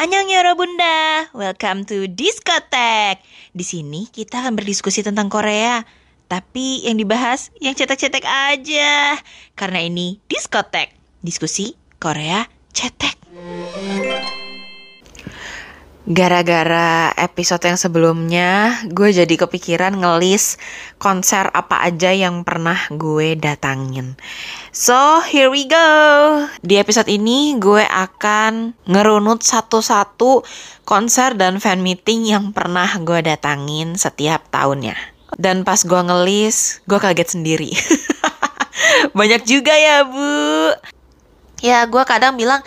Annyeong Yoro Bunda, welcome to Diskotek. Di sini kita akan berdiskusi tentang Korea. Tapi yang dibahas yang cetek-cetek aja. Karena ini Diskotek, diskusi Korea cetek. Gara-gara episode yang sebelumnya, gue jadi kepikiran ngelis konser apa aja yang pernah gue datangin. So, here we go. Di episode ini, gue akan ngerunut satu-satu konser dan fan meeting yang pernah gue datangin setiap tahunnya. Dan pas gue ngelis, gue kaget sendiri. Banyak juga ya, Bu. Ya, gue kadang bilang,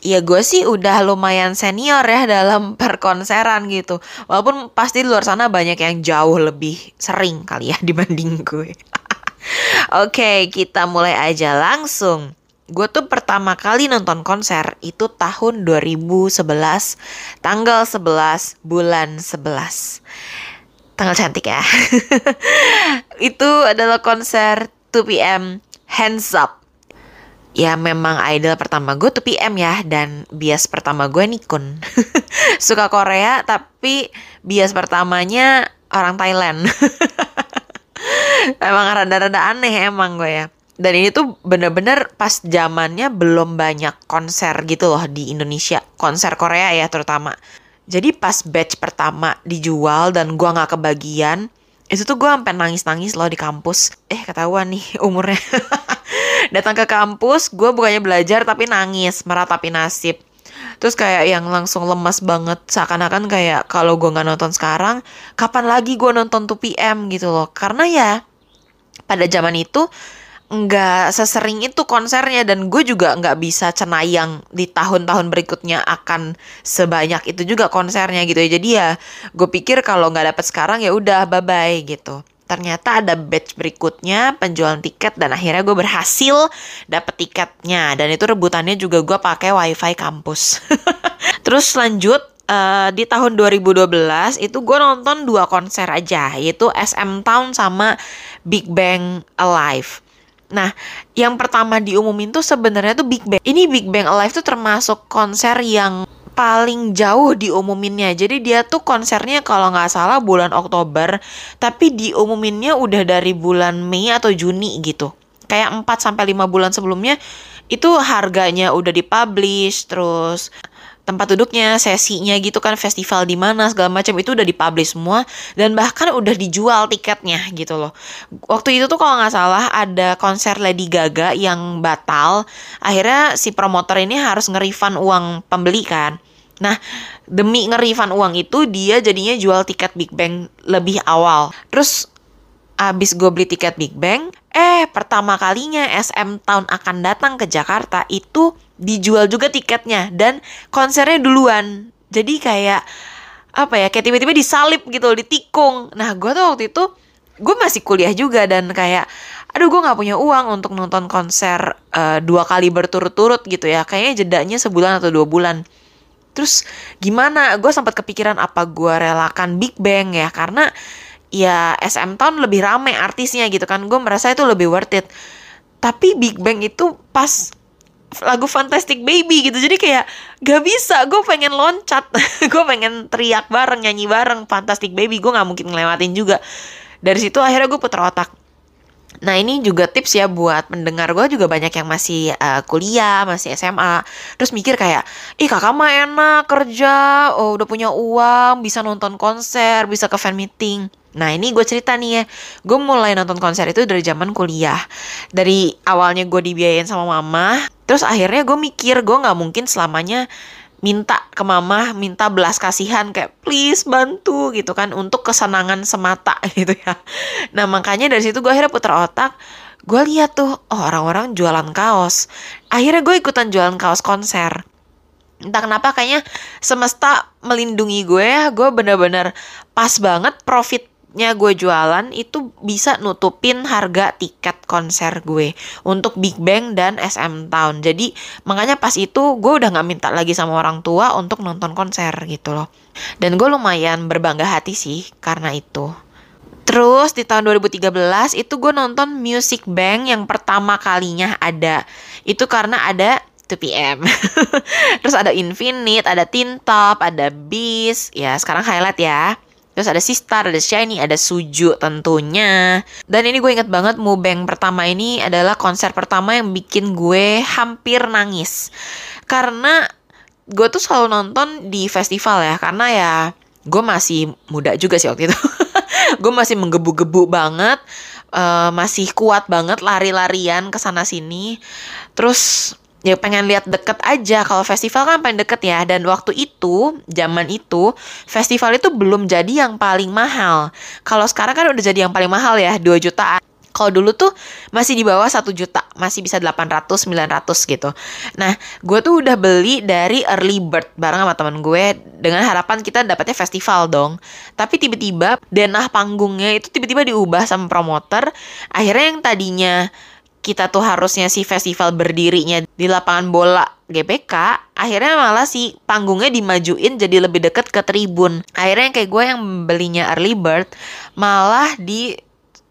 ya gue sih udah lumayan senior ya dalam perkonseran gitu. Walaupun pasti di luar sana banyak yang jauh lebih sering kali ya dibanding gue. Oke, kita mulai aja langsung. Gue tuh pertama kali nonton konser itu tahun 2011, tanggal 11 bulan 11. Tanggal cantik ya. itu adalah konser 2PM Hands Up ya memang idol pertama gue tuh PM ya dan bias pertama gue Nikun. Suka Korea tapi bias pertamanya orang Thailand. Emang rada-rada aneh emang gue ya. Dan ini tuh bener-bener pas zamannya belum banyak konser gitu loh di Indonesia. Konser Korea ya terutama. Jadi pas batch pertama dijual dan gue nggak kebagian itu tuh gue sampai nangis-nangis loh di kampus. Eh ketahuan nih umurnya. Datang ke kampus gue bukannya belajar tapi nangis meratapi nasib. Terus kayak yang langsung lemas banget seakan-akan kayak kalau gue nggak nonton sekarang kapan lagi gue nonton 2 PM gitu loh. Karena ya pada zaman itu nggak sesering itu konsernya dan gue juga nggak bisa cenayang di tahun-tahun berikutnya akan sebanyak itu juga konsernya gitu ya. Jadi ya gue pikir kalau nggak dapet sekarang ya udah bye bye gitu. Ternyata ada batch berikutnya penjualan tiket dan akhirnya gue berhasil dapet tiketnya. Dan itu rebutannya juga gue pakai wifi kampus. Terus lanjut uh, di tahun 2012 itu gue nonton dua konser aja yaitu SM Town sama Big Bang Alive Nah, yang pertama diumumin tuh sebenarnya tuh Big Bang. Ini Big Bang Alive tuh termasuk konser yang paling jauh diumuminnya. Jadi dia tuh konsernya kalau nggak salah bulan Oktober, tapi diumuminnya udah dari bulan Mei atau Juni gitu. Kayak 4 sampai 5 bulan sebelumnya itu harganya udah dipublish terus tempat duduknya, sesinya gitu kan, festival di mana segala macam itu udah dipublish semua dan bahkan udah dijual tiketnya gitu loh. Waktu itu tuh kalau nggak salah ada konser Lady Gaga yang batal, akhirnya si promotor ini harus nge-refund uang pembeli kan. Nah, demi nge-refund uang itu dia jadinya jual tiket Big Bang lebih awal. Terus abis gue beli tiket Big Bang, eh pertama kalinya SM Town akan datang ke Jakarta itu dijual juga tiketnya dan konsernya duluan. Jadi kayak apa ya, kayak tiba-tiba disalip gitu, ditikung. Nah, gue tuh waktu itu gue masih kuliah juga dan kayak aduh gue nggak punya uang untuk nonton konser uh, dua kali berturut-turut gitu ya kayaknya jedanya sebulan atau dua bulan Terus gimana? Gue sempat kepikiran apa gue relakan Big Bang ya karena ya SM Town lebih rame artisnya gitu kan. Gue merasa itu lebih worth it. Tapi Big Bang itu pas lagu Fantastic Baby gitu. Jadi kayak gak bisa. Gue pengen loncat. Gue pengen teriak bareng nyanyi bareng. Fantastic Baby gue nggak mungkin ngelewatin juga. Dari situ akhirnya gue putar otak Nah ini juga tips ya buat pendengar gue juga banyak yang masih uh, kuliah, masih SMA. Terus mikir kayak, ih kakak mah enak kerja, oh udah punya uang, bisa nonton konser, bisa ke fan meeting. Nah ini gue cerita nih ya, gue mulai nonton konser itu dari zaman kuliah. Dari awalnya gue dibiayain sama mama, terus akhirnya gue mikir gue gak mungkin selamanya minta ke mama minta belas kasihan kayak please bantu gitu kan untuk kesenangan semata gitu ya. Nah makanya dari situ gue akhirnya putar otak. Gue lihat tuh oh orang-orang jualan kaos. Akhirnya gue ikutan jualan kaos konser. Entah kenapa kayaknya semesta melindungi gue ya. Gue bener-bener pas banget profit nya gue jualan itu bisa nutupin harga tiket konser gue untuk Big Bang dan SM Town. Jadi makanya pas itu gue udah gak minta lagi sama orang tua untuk nonton konser gitu loh. Dan gue lumayan berbangga hati sih karena itu. Terus di tahun 2013 itu gue nonton Music Bank yang pertama kalinya ada. Itu karena ada 2PM. Terus ada Infinite, ada Tintop, ada Beast. Ya, sekarang highlight ya. Terus ada Sistar, ada Shiny, ada Suju tentunya. Dan ini gue inget banget Mubeng pertama ini adalah konser pertama yang bikin gue hampir nangis. Karena gue tuh selalu nonton di festival ya. Karena ya gue masih muda juga sih waktu itu. gue masih menggebu-gebu banget uh, masih kuat banget lari-larian ke sana sini. Terus ya pengen lihat deket aja kalau festival kan paling deket ya dan waktu itu zaman itu festival itu belum jadi yang paling mahal kalau sekarang kan udah jadi yang paling mahal ya 2 jutaan kalau dulu tuh masih di bawah satu juta, masih bisa 800, 900 gitu. Nah, gue tuh udah beli dari early bird bareng sama temen gue dengan harapan kita dapetnya festival dong. Tapi tiba-tiba denah panggungnya itu tiba-tiba diubah sama promoter. Akhirnya yang tadinya kita tuh harusnya si festival berdirinya di lapangan bola GBK, akhirnya malah si panggungnya dimajuin jadi lebih deket ke tribun. Akhirnya yang kayak gue yang belinya early bird malah di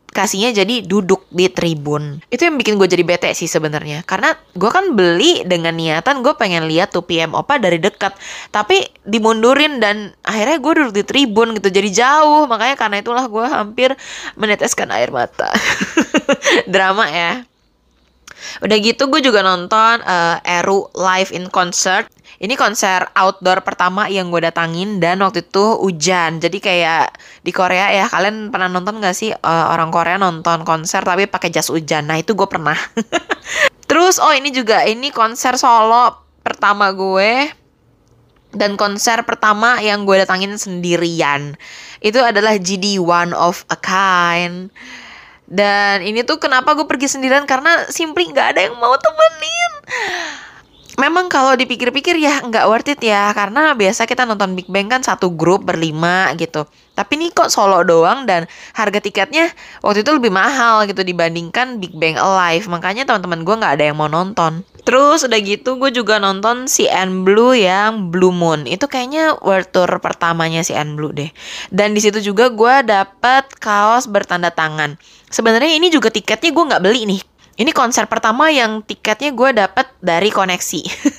kasihnya jadi duduk di tribun. Itu yang bikin gue jadi bete sih sebenarnya. Karena gue kan beli dengan niatan gue pengen lihat tuh PM Opa dari dekat. Tapi dimundurin dan akhirnya gue duduk di tribun gitu. Jadi jauh. Makanya karena itulah gue hampir meneteskan air mata. Drama ya. Udah gitu gue juga nonton uh, Eru live in concert. Ini konser outdoor pertama yang gue datangin dan waktu itu hujan. Jadi kayak di Korea ya kalian pernah nonton gak sih uh, orang Korea nonton konser tapi pakai jas hujan. Nah itu gue pernah. Terus oh ini juga ini konser solo pertama gue dan konser pertama yang gue datangin sendirian itu adalah GD One of a Kind dan ini tuh kenapa gue pergi sendirian karena simply nggak ada yang mau temenin. Memang kalau dipikir-pikir ya nggak worth it ya karena biasa kita nonton Big Bang kan satu grup berlima gitu. Tapi ini kok solo doang dan harga tiketnya waktu itu lebih mahal gitu dibandingkan Big Bang Alive. Makanya teman-teman gue nggak ada yang mau nonton. Terus udah gitu gue juga nonton si N Blue yang Blue Moon. Itu kayaknya world tour pertamanya si N Blue deh. Dan di situ juga gue dapet kaos bertanda tangan. Sebenarnya ini juga tiketnya gue nggak beli nih. Ini konser pertama yang tiketnya gue dapet dari koneksi.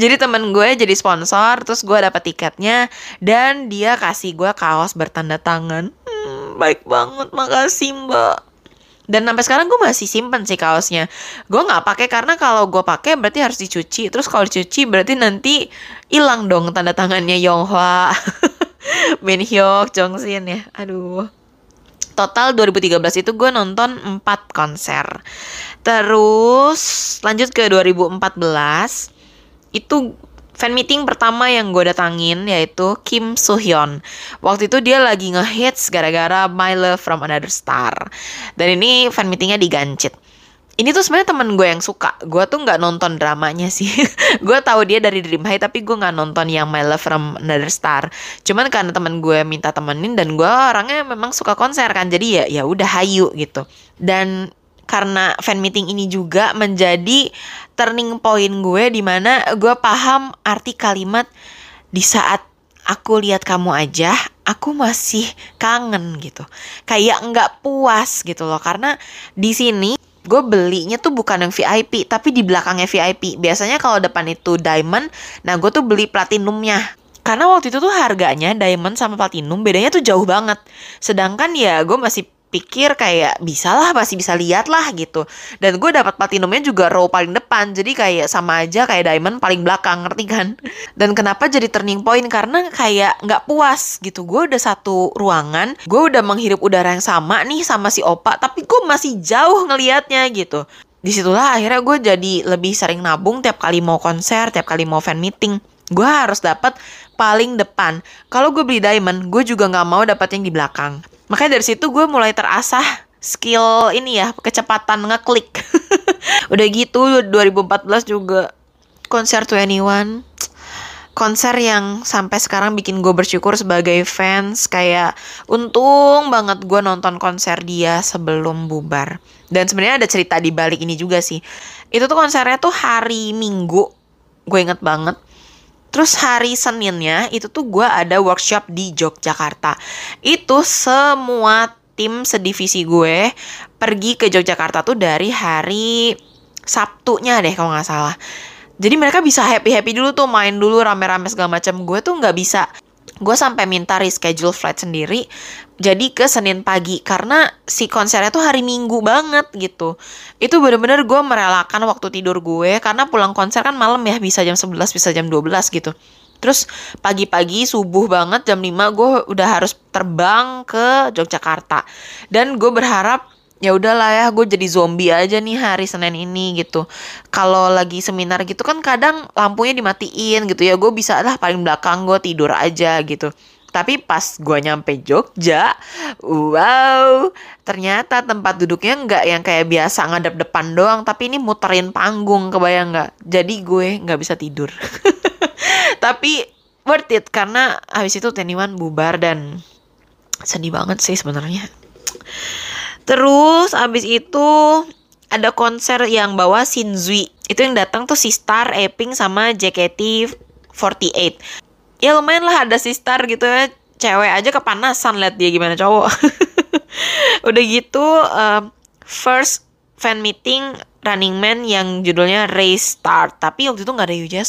jadi temen gue jadi sponsor, terus gue dapet tiketnya dan dia kasih gue kaos bertanda tangan. Hmm, baik banget, makasih mbak. Dan sampai sekarang gue masih simpen sih kaosnya. Gue nggak pakai karena kalau gue pakai berarti harus dicuci. Terus kalau dicuci berarti nanti hilang dong tanda tangannya Yonghwa, Min Hyuk, Jongsin ya. Aduh total 2013 itu gue nonton 4 konser. Terus lanjut ke 2014 itu fan meeting pertama yang gue datangin yaitu Kim Soo Hyun. Waktu itu dia lagi ngehits gara-gara My Love from Another Star. Dan ini fan meetingnya di Gancit ini tuh sebenarnya temen gue yang suka. Gue tuh nggak nonton dramanya sih. Gue tahu dia dari Dream High tapi gue nggak nonton yang My Love from Another Star. Cuman karena temen gue minta temenin dan gue orangnya memang suka konser kan. Jadi ya ya udah hayu gitu. Dan karena fan meeting ini juga menjadi turning point gue di mana gue paham arti kalimat di saat aku lihat kamu aja, aku masih kangen gitu. Kayak nggak puas gitu loh karena di sini gue belinya tuh bukan yang VIP tapi di belakangnya VIP biasanya kalau depan itu diamond nah gue tuh beli platinumnya. Karena waktu itu tuh harganya diamond sama platinum bedanya tuh jauh banget. Sedangkan ya gue masih pikir kayak bisa lah masih bisa lihat lah gitu. Dan gue dapat platinumnya juga row paling depan jadi kayak sama aja kayak diamond paling belakang ngerti kan? Dan kenapa jadi turning point? Karena kayak nggak puas gitu. Gue udah satu ruangan gue udah menghirup udara yang sama nih sama si opa tapi gue masih jauh ngelihatnya gitu. Di situlah akhirnya gue jadi lebih sering nabung tiap kali mau konser tiap kali mau fan meeting. Gue harus dapat paling depan. Kalau gue beli diamond gue juga nggak mau dapat yang di belakang Makanya dari situ gue mulai terasah skill ini ya, kecepatan ngeklik. Udah gitu 2014 juga konser 21 konser yang sampai sekarang bikin gue bersyukur sebagai fans kayak untung banget gue nonton konser dia sebelum bubar. Dan sebenarnya ada cerita di balik ini juga sih. Itu tuh konsernya tuh hari minggu gue inget banget Terus hari Seninnya itu tuh gue ada workshop di Yogyakarta. Itu semua tim sedivisi gue pergi ke Yogyakarta tuh dari hari Sabtunya deh kalau nggak salah. jadi mereka bisa happy happy dulu tuh main dulu rame-rame segala macam gue tuh nggak bisa gue sampai minta reschedule flight sendiri jadi ke Senin pagi. Karena si konsernya tuh hari Minggu banget gitu. Itu bener-bener gue merelakan waktu tidur gue karena pulang konser kan malam ya bisa jam 11 bisa jam 12 gitu. Terus pagi-pagi subuh banget jam 5 gue udah harus terbang ke Yogyakarta. Dan gue berharap ya udahlah ya gue jadi zombie aja nih hari Senin ini gitu. Kalau lagi seminar gitu kan kadang lampunya dimatiin gitu ya. Gue bisa lah paling belakang gue tidur aja gitu. Tapi pas gue nyampe Jogja, wow, ternyata tempat duduknya nggak yang kayak biasa ngadep depan doang, tapi ini muterin panggung, kebayang nggak? Jadi gue nggak bisa tidur. tapi worth it karena habis itu Teniwan bubar dan sedih banget sih sebenarnya. Terus abis itu ada konser yang bawa Shinzui. Itu yang datang tuh si Star, Eping sama JKT48. Ya lumayan lah ada si Star gitu ya. Cewek aja kepanasan liat dia gimana cowok. Udah gitu uh, first fan meeting Running Man yang judulnya Race Start. Tapi waktu itu nggak ada Yu Jae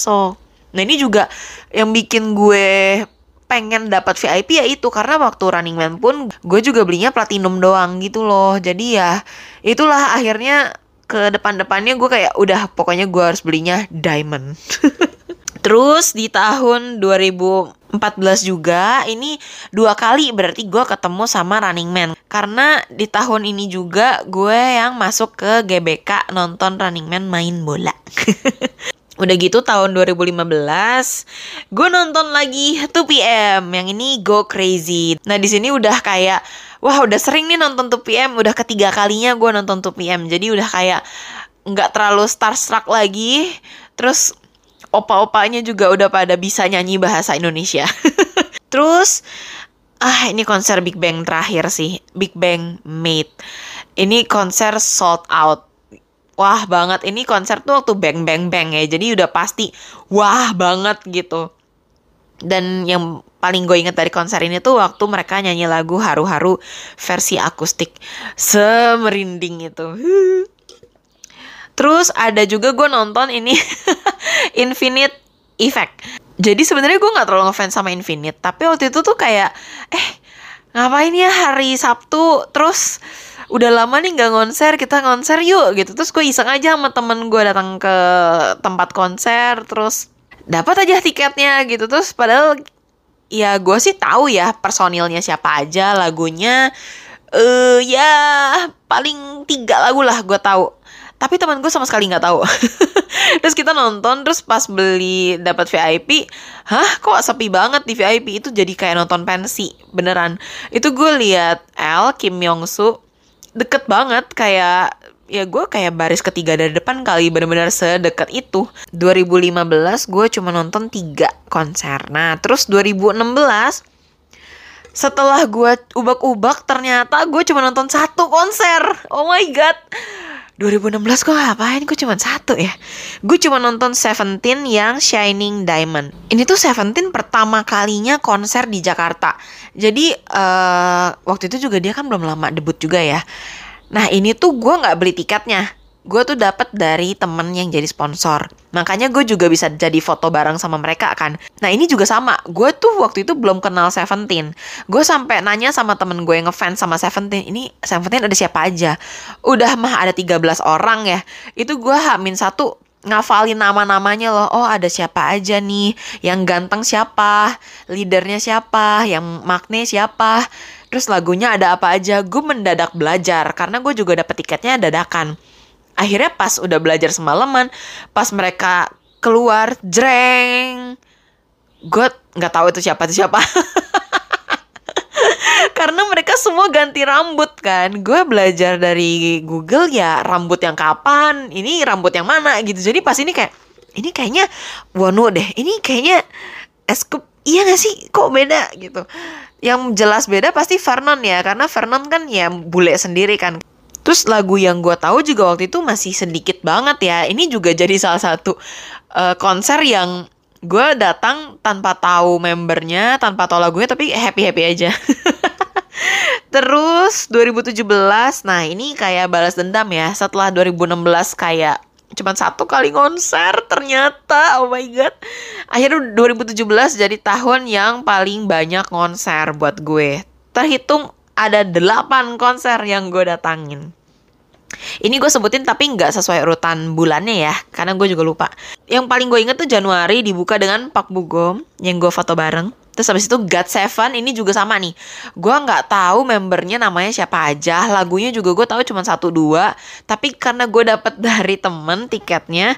Nah ini juga yang bikin gue pengen dapat VIP ya itu karena waktu Running Man pun gue juga belinya platinum doang gitu loh. Jadi ya itulah akhirnya ke depan-depannya gue kayak udah pokoknya gue harus belinya diamond. Terus di tahun 2014 juga ini dua kali berarti gue ketemu sama Running Man karena di tahun ini juga gue yang masuk ke GBK nonton Running Man main bola. Udah gitu tahun 2015 gue nonton lagi 2PM yang ini Go Crazy. Nah di sini udah kayak wah udah sering nih nonton 2PM udah ketiga kalinya gue nonton 2PM jadi udah kayak nggak terlalu starstruck lagi. Terus opa-opanya juga udah pada bisa nyanyi bahasa Indonesia. Terus ah ini konser Big Bang terakhir sih Big Bang Mate. Ini konser sold out wah banget ini konser tuh waktu bang bang bang ya jadi udah pasti wah banget gitu. Dan yang paling gue inget dari konser ini tuh waktu mereka nyanyi lagu haru-haru versi akustik semerinding itu. Terus ada juga gue nonton ini Infinite Effect. Jadi sebenarnya gue nggak terlalu ngefans sama Infinite tapi waktu itu tuh kayak eh ngapain ya hari Sabtu? Terus udah lama nih nggak konser kita konser yuk gitu. Terus gue iseng aja sama temen gue datang ke tempat konser terus dapat aja tiketnya gitu. Terus padahal ya gue sih tahu ya personilnya siapa aja lagunya eh uh, ya paling tiga lagu lah gue tahu. Tapi teman gue sama sekali nggak tahu. Terus kita nonton terus pas beli dapat VIP hah kok sepi banget di VIP itu jadi kayak nonton pensi beneran. Itu gue lihat L Kim Yong Soo deket banget kayak ya gue kayak baris ketiga dari depan kali bener-bener sedekat itu. 2015 gue cuma nonton tiga konser. Nah terus 2016 setelah gue ubak-ubak ternyata gue cuma nonton satu konser. Oh my god 2016 gue ngapain? Gue cuma satu ya? Gue cuma nonton Seventeen yang Shining Diamond. Ini tuh Seventeen pertama kalinya konser di Jakarta. Jadi uh, waktu itu juga dia kan belum lama debut juga ya. Nah ini tuh gue nggak beli tiketnya gue tuh dapat dari temen yang jadi sponsor. Makanya gue juga bisa jadi foto bareng sama mereka kan. Nah ini juga sama. Gue tuh waktu itu belum kenal Seventeen. Gue sampai nanya sama temen gue yang ngefans sama Seventeen. Ini Seventeen ada siapa aja? Udah mah ada 13 orang ya. Itu gue hamin satu ngafalin nama-namanya loh. Oh ada siapa aja nih. Yang ganteng siapa. Leadernya siapa. Yang makne siapa. Terus lagunya ada apa aja. Gue mendadak belajar. Karena gue juga dapet tiketnya dadakan akhirnya pas udah belajar semalaman pas mereka keluar jreng. Gue nggak tahu itu siapa itu siapa. Karena mereka semua ganti rambut kan. Gue belajar dari Google ya rambut yang kapan ini rambut yang mana gitu. Jadi pas ini kayak ini kayaknya Wonu deh ini kayaknya Eskup iya gak sih? Kok beda gitu. Yang jelas beda pasti Vernon ya. Karena Vernon kan ya bule sendiri kan Terus lagu yang gue tahu juga waktu itu masih sedikit banget ya. Ini juga jadi salah satu uh, konser yang gue datang tanpa tahu membernya, tanpa tahu lagunya, tapi happy happy aja. Terus 2017, nah ini kayak balas dendam ya. Setelah 2016 kayak Cuman satu kali konser ternyata. Oh my god. Akhirnya 2017 jadi tahun yang paling banyak konser buat gue. Terhitung ada 8 konser yang gue datangin. Ini gue sebutin tapi nggak sesuai urutan bulannya ya, karena gue juga lupa. Yang paling gue inget tuh Januari dibuka dengan Pak Bugom yang gue foto bareng. Terus habis itu God Seven ini juga sama nih. Gue nggak tahu membernya namanya siapa aja. Lagunya juga gue tahu cuma satu dua. Tapi karena gue dapet dari temen tiketnya,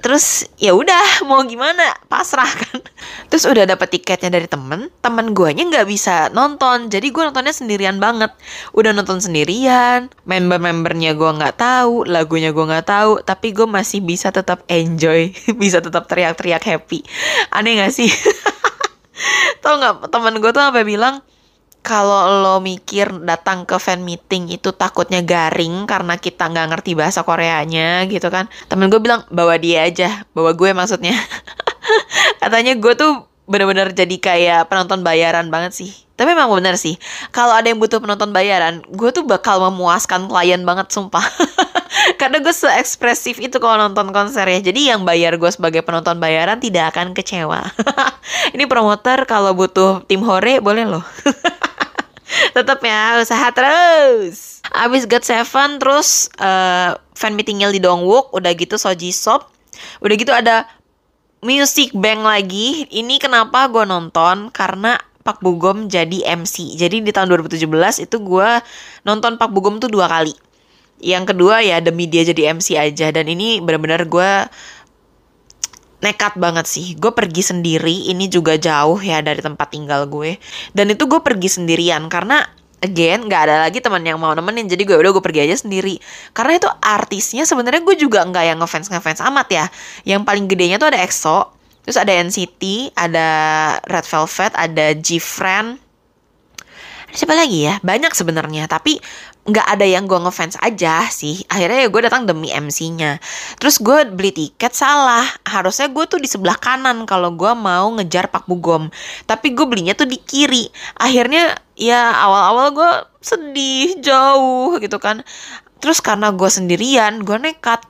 terus ya udah mau gimana? Pasrah kan? Terus udah dapet tiketnya dari temen temen guanya nggak bisa nonton. Jadi gue nontonnya sendirian banget. Udah nonton sendirian member-membernya gue nggak tahu lagunya gue nggak tahu tapi gue masih bisa tetap enjoy bisa tetap teriak-teriak happy. Aneh gak sih? Tau nggak temen gue tuh sampai bilang kalau lo mikir datang ke fan meeting itu takutnya garing karena kita nggak ngerti bahasa Koreanya gitu kan. Temen gue bilang bawa dia aja bawa gue maksudnya. Katanya gue tuh bener-bener jadi kayak penonton bayaran banget sih. Tapi memang bener sih kalau ada yang butuh penonton bayaran gue tuh bakal memuaskan klien banget sumpah. Karena gue se-ekspresif itu kalau nonton konser ya. Jadi yang bayar gue sebagai penonton bayaran tidak akan kecewa. Ini promoter kalau butuh tim hore boleh loh tetap ya usaha terus. Abis God Seven terus uh, fan meetingnya di Dongwook udah gitu Soji Sop udah gitu ada Music Bank lagi. Ini kenapa gue nonton? Karena Pak Bugom jadi MC jadi di tahun 2017 itu gue nonton Pak Bugom tuh dua kali. Yang kedua ya demi dia jadi MC aja. Dan ini benar-benar gue nekat banget sih. Gue pergi sendiri, ini juga jauh ya dari tempat tinggal gue. Dan itu gue pergi sendirian karena again nggak ada lagi teman yang mau nemenin. Jadi gue udah gue pergi aja sendiri. Karena itu artisnya sebenarnya gue juga nggak yang ngefans ngefans amat ya. Yang paling gedenya tuh ada EXO terus ada NCT ada Red Velvet ada G-Friend. Siapa lagi ya? Banyak sebenarnya tapi nggak ada yang gue ngefans aja sih. Akhirnya ya gue datang demi MC-nya terus gue beli tiket salah. Harusnya gue tuh di sebelah kanan kalau gue mau ngejar Pak Bugom. Tapi gue belinya tuh di kiri. Akhirnya ya awal-awal gue sedih jauh gitu kan. Terus karena gue sendirian gue nekat.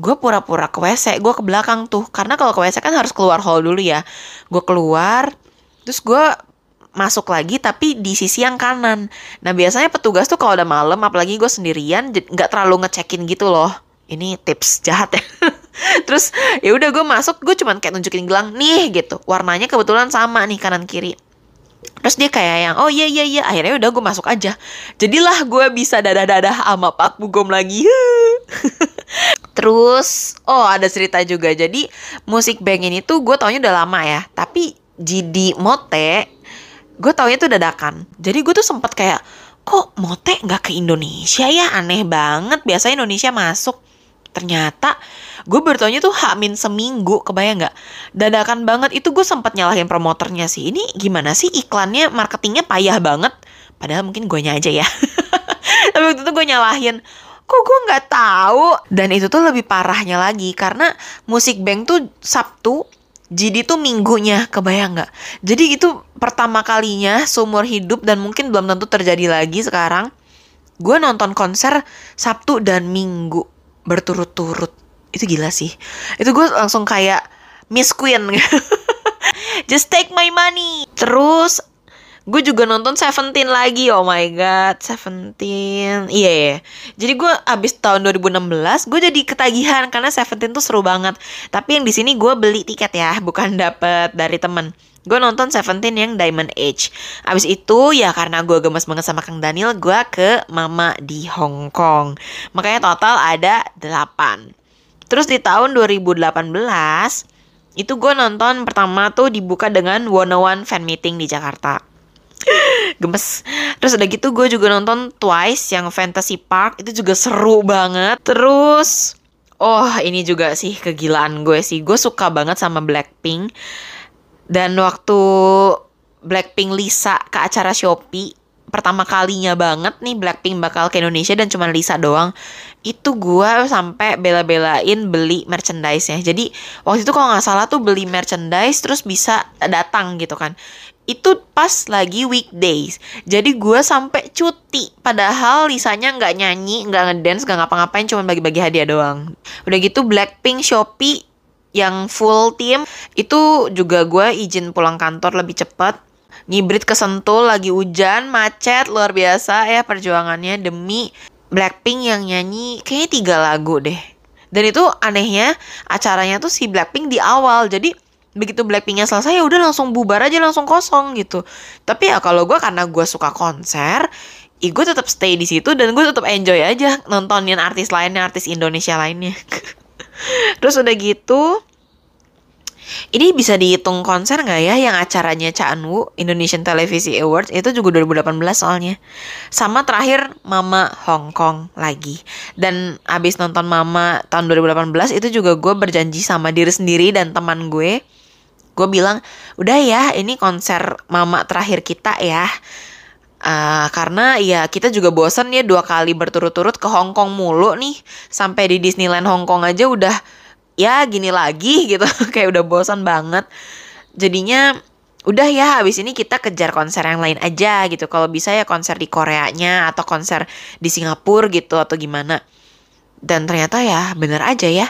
Gue pura-pura ke WC gue ke belakang tuh. Karena kalau ke WC kan harus keluar hall dulu ya. Gue keluar terus gue masuk lagi tapi di sisi yang kanan. Nah biasanya petugas tuh kalau udah malam, apalagi gue sendirian, nggak terlalu ngecekin gitu loh. Ini tips jahat ya. Terus ya udah gue masuk, gue cuman kayak nunjukin gelang nih gitu. Warnanya kebetulan sama nih kanan kiri. Terus dia kayak yang oh iya iya iya akhirnya udah gue masuk aja. Jadilah gue bisa dadah-dadah sama Pak Bugom lagi. Terus oh ada cerita juga. Jadi musik bank ini tuh gue taunya udah lama ya. Tapi jadi Mote gue taunya tuh dadakan. Jadi gue tuh sempet kayak kok mote nggak ke Indonesia ya? Aneh banget biasanya Indonesia masuk. Ternyata gue bertanya tuh hamin seminggu kebayang nggak? Dadakan banget itu gue sempat nyalahin promoternya sih. Ini gimana sih iklannya marketingnya payah banget? Padahal mungkin gue aja ya. Tapi waktu itu gue nyalahin kok gue nggak tahu? Dan itu tuh lebih parahnya lagi karena musik bank tuh Sabtu jadi tuh minggunya, kebayang nggak? Jadi itu pertama kalinya seumur hidup dan mungkin belum tentu terjadi lagi sekarang. Gue nonton konser Sabtu dan Minggu berturut-turut. Itu gila sih. Itu gue langsung kayak Miss Queen. Just take my money. Terus gue juga nonton Seventeen lagi oh my god Seventeen. Iya yeah, jadi gue abis tahun 2016 gue jadi ketagihan karena Seventeen tuh seru banget. Tapi yang di sini gue beli tiket ya bukan dapet dari temen. Gue nonton Seventeen yang Diamond Age. Abis itu ya karena gue gemes banget sama Kang Daniel gue ke Mama di Hong Kong. Makanya total ada 8 terus di tahun 2018 itu gue nonton pertama tuh dibuka dengan One One Fan Meeting di Jakarta gemes. Terus udah gitu gue juga nonton Twice yang Fantasy Park. Itu juga seru banget. Terus oh ini juga sih kegilaan gue sih. Gue suka banget sama Blackpink. Dan waktu Blackpink Lisa ke acara Shopee pertama kalinya banget nih Blackpink bakal ke Indonesia dan cuma Lisa doang. Itu gue sampai bela-belain beli merchandise-nya. Jadi waktu itu kalau nggak salah tuh beli merchandise terus bisa datang gitu kan itu pas lagi weekdays. Jadi gue sampai cuti. Padahal Lisanya nggak nyanyi nggak ngedance nggak ngapa-ngapain cuma bagi-bagi hadiah doang. Udah gitu Blackpink Shopee yang full team itu juga gue izin pulang kantor lebih cepat ngibrit ke Sentul lagi hujan macet luar biasa ya perjuangannya demi Blackpink yang nyanyi kayaknya tiga lagu deh. Dan itu anehnya acaranya tuh si Blackpink di awal. Jadi begitu Blackpinknya selesai ya udah langsung bubar aja langsung kosong gitu tapi ya kalau gue karena gue suka konser gue tetap stay di situ dan gue tetap enjoy aja nontonin artis lainnya artis Indonesia lainnya terus udah gitu ini bisa dihitung konser nggak ya yang acaranya Cha Eun Indonesian Televisi Awards itu juga 2018 soalnya. Sama terakhir Mama Hong Kong lagi. Dan abis nonton Mama tahun 2018 itu juga gue berjanji sama diri sendiri dan teman gue. Gue bilang, udah ya ini konser Mama terakhir kita ya. Uh, karena ya kita juga bosen ya dua kali berturut-turut ke Hong Kong mulu nih. Sampai di Disneyland Hong Kong aja udah ya gini lagi gitu. Kayak udah bosan banget. Jadinya udah ya habis ini kita kejar konser yang lain aja gitu. Kalau bisa ya konser di Koreanya atau konser di Singapura gitu atau gimana. Dan ternyata ya bener aja ya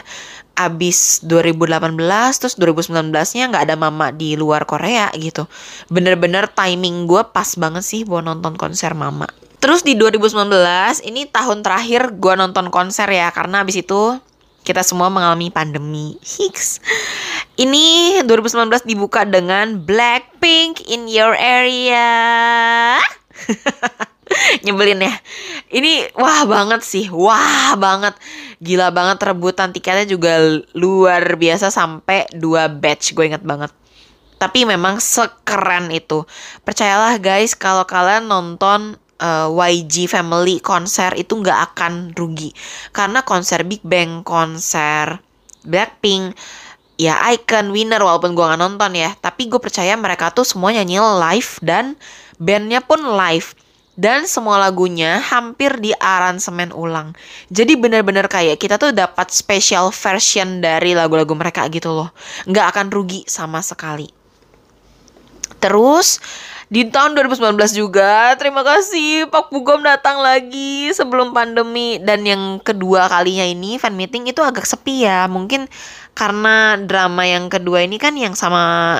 abis 2018 terus 2019 nya nggak ada mama di luar Korea gitu bener-bener timing gue pas banget sih buat nonton konser mama terus di 2019 ini tahun terakhir gue nonton konser ya karena abis itu kita semua mengalami pandemi. Hicks. Ini 2019 dibuka dengan Blackpink in your area. Nyebelin ya. Ini wah banget sih. Wah banget. Gila banget rebutan tiketnya juga luar biasa sampai dua batch. Gue inget banget. Tapi memang sekeren itu. Percayalah guys kalau kalian nonton uh, eh, YG Family konser itu nggak akan rugi karena konser Big Bang konser Blackpink ya icon winner walaupun gue nggak nonton ya tapi gue percaya mereka tuh semua nyanyi live dan bandnya pun live dan semua lagunya hampir di aransemen ulang. Jadi bener-bener kayak kita tuh dapat special version dari lagu-lagu mereka gitu loh. Nggak akan rugi sama sekali. Terus di tahun 2019 juga terima kasih Pak Bugom datang lagi sebelum pandemi dan yang kedua kalinya ini fan meeting itu agak sepi ya mungkin karena drama yang kedua ini kan yang sama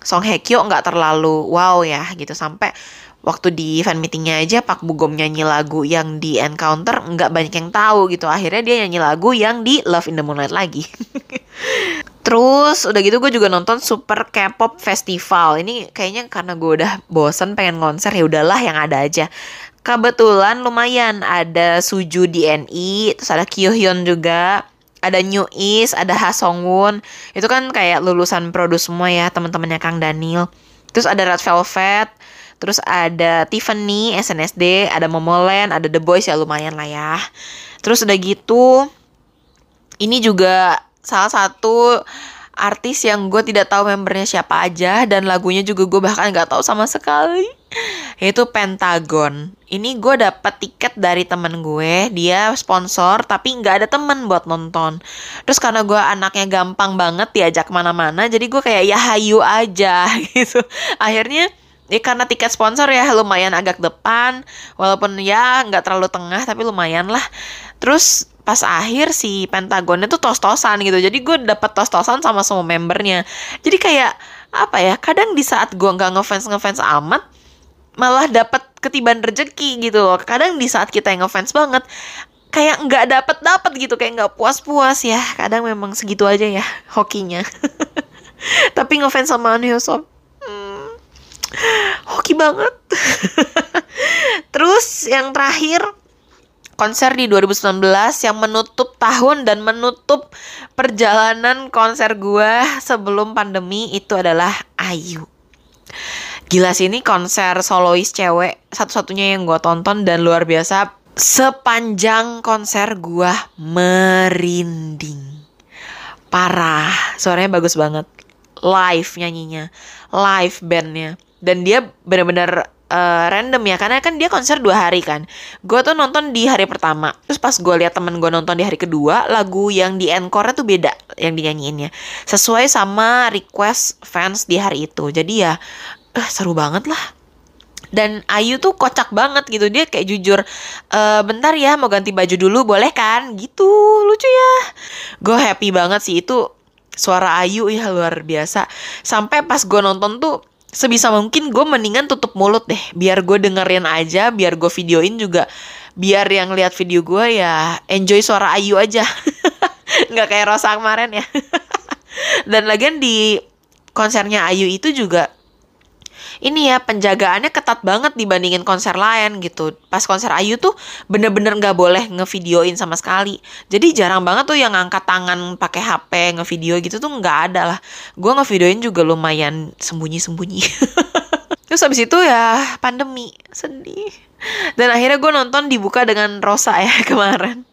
Song Hye Kyo nggak terlalu wow ya gitu sampai waktu di fan meetingnya aja Pak Bugom nyanyi lagu yang di Encounter nggak banyak yang tahu gitu akhirnya dia nyanyi lagu yang di Love in the Moonlight lagi Terus udah gitu gue juga nonton Super K-pop Festival. Ini kayaknya karena gue udah bosen pengen konser ya udahlah yang ada aja. Kebetulan lumayan ada Suju DNI, terus ada Kyohyun juga, ada New East, ada Ha Song Woon. Itu kan kayak lulusan produs semua ya teman-temannya Kang Daniel. Terus ada Red Velvet, terus ada Tiffany SNSD, ada Momoland, ada The Boys ya lumayan lah ya. Terus udah gitu ini juga salah satu artis yang gue tidak tahu membernya siapa aja dan lagunya juga gue bahkan nggak tahu sama sekali yaitu Pentagon. Ini gue dapat tiket dari temen gue dia sponsor tapi nggak ada temen buat nonton. Terus karena gue anaknya gampang banget diajak mana-mana jadi gue kayak ya hayu aja gitu. Akhirnya ya karena tiket sponsor ya lumayan agak depan. Walaupun ya nggak terlalu tengah tapi lumayan lah. Terus pas akhir si Pentagonnya tuh tos-tosan gitu. Jadi gue dapet tos-tosan sama semua membernya. Jadi kayak apa ya kadang di saat gue nggak ngefans ngefans amat malah dapat ketiban rezeki gitu loh. Kadang di saat kita yang ngefans banget kayak nggak dapet dapet gitu. Kayak nggak puas puas ya kadang memang segitu aja ya hokinya. Tapi ngefans sama An hmm, hoki banget terus yang terakhir konser di 2019 yang menutup tahun dan menutup perjalanan konser gue sebelum pandemi itu adalah Ayu. Gila sih ini konser solois cewek satu-satunya yang gue tonton dan luar biasa sepanjang konser gue merinding. Parah, suaranya bagus banget. Live nyanyinya, live bandnya. Dan dia bener-bener uh, random ya karena kan dia konser dua hari kan. Gue tuh nonton di hari pertama. Terus pas gue lihat temen gue nonton di hari kedua lagu yang di encore tuh beda yang dinyanyiinnya. Sesuai sama request fans di hari itu. Jadi ya uh, seru banget lah. Dan Ayu tuh kocak banget gitu. Dia kayak jujur e, bentar ya mau ganti baju dulu boleh kan? Gitu lucu ya. Gue happy banget sih itu suara Ayu ya luar biasa. Sampai pas gue nonton tuh sebisa mungkin gue mendingan tutup mulut deh. Biar gue dengerin aja biar gue videoin juga. Biar yang lihat video gue ya enjoy suara Ayu aja. Nggak kayak Rosa kemarin ya. Dan lagian di konsernya Ayu itu juga ini ya penjagaannya ketat banget dibandingin konser lain gitu. Pas konser Ayu tuh bener-bener nggak boleh ngevideoin sama sekali. Jadi jarang banget tuh yang angkat tangan pakai HP ngevideo gitu tuh nggak ada lah. Gue ngevideoin juga lumayan sembunyi-sembunyi. Terus habis itu ya pandemi sedih. Dan akhirnya gue nonton dibuka dengan Rosa ya kemarin.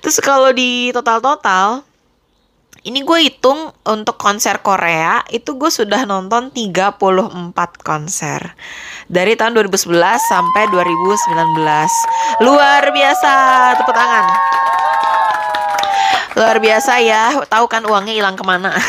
Terus kalau di total-total ini gue hitung untuk konser Korea itu gue sudah nonton 34 konser dari tahun 2011 sampai 2019. Luar biasa, tepuk tangan. Luar biasa ya, tahu kan uangnya hilang ke mana.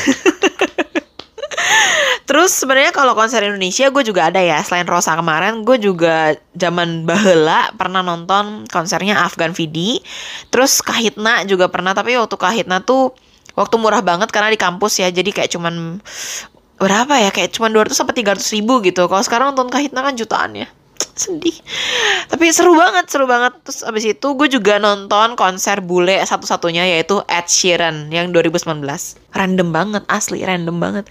Terus sebenarnya kalau konser Indonesia gue juga ada ya selain Rosa kemarin gue juga zaman bahela pernah nonton konsernya Afgan Vidi. Terus Kahitna juga pernah tapi waktu Kahitna tuh waktu murah banget karena di kampus ya jadi kayak cuman berapa ya kayak cuman 200 sampai 300 ribu gitu. Kalau sekarang nonton kahitna kan jutaan ya. Sedih. Tapi seru banget seru banget. Terus abis itu gue juga nonton konser bule satu-satunya yaitu Ed Sheeran yang 2019 random banget asli random banget.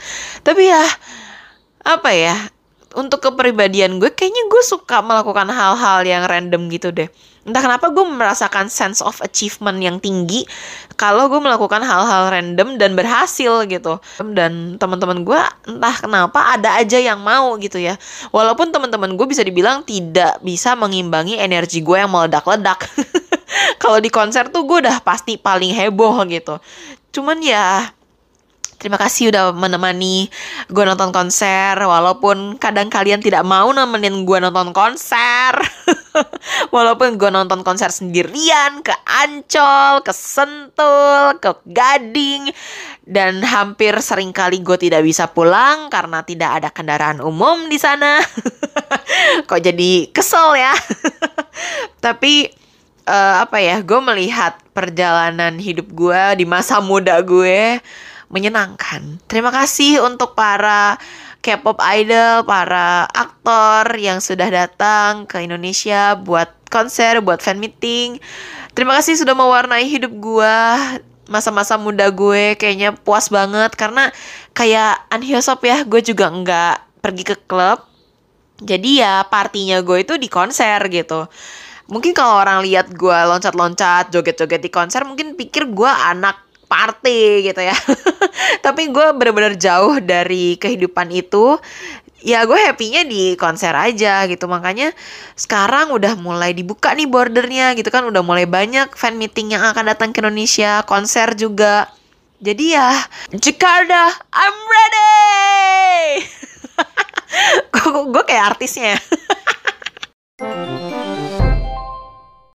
Tapi ya apa ya untuk kepribadian gue kayaknya gue suka melakukan hal-hal yang random gitu deh. Entah kenapa gue merasakan sense of achievement yang tinggi kalau gue melakukan hal-hal random dan berhasil gitu. Dan teman-teman gue entah kenapa ada aja yang mau gitu ya. Walaupun teman-teman gue bisa dibilang tidak bisa mengimbangi energi gue yang meledak-ledak. Kalau di konser tuh gue udah pasti paling heboh gitu. Cuman ya Terima kasih udah menemani gue nonton konser Walaupun kadang kalian tidak mau nemenin gue nonton konser. Walaupun gue nonton konser sendirian Ke Ancol, ke Sentul, ke Gading Dan hampir sering kali gue tidak bisa pulang Karena tidak ada kendaraan umum di sana. Kok jadi kesel ya? Tapi uh, apa ya gue melihat perjalanan hidup gue di masa muda gue menyenangkan. Terima kasih untuk para K-pop idol, para aktor yang sudah datang ke Indonesia buat konser, buat fan meeting. Terima kasih sudah mewarnai hidup gue masa-masa muda gue kayaknya puas banget karena kayak Anhyosop ya gue juga nggak pergi ke klub jadi ya partinya gue itu di konser gitu mungkin kalau orang lihat gue loncat-loncat joget-joget di konser mungkin pikir gue anak party gitu ya. Tapi gue bener-bener jauh dari kehidupan itu. Ya gue happynya di konser aja gitu. Makanya sekarang udah mulai dibuka nih bordernya gitu kan. Udah mulai banyak fan meeting yang akan datang ke Indonesia konser juga. Jadi ya Jakarta I'm ready! Gue kayak artisnya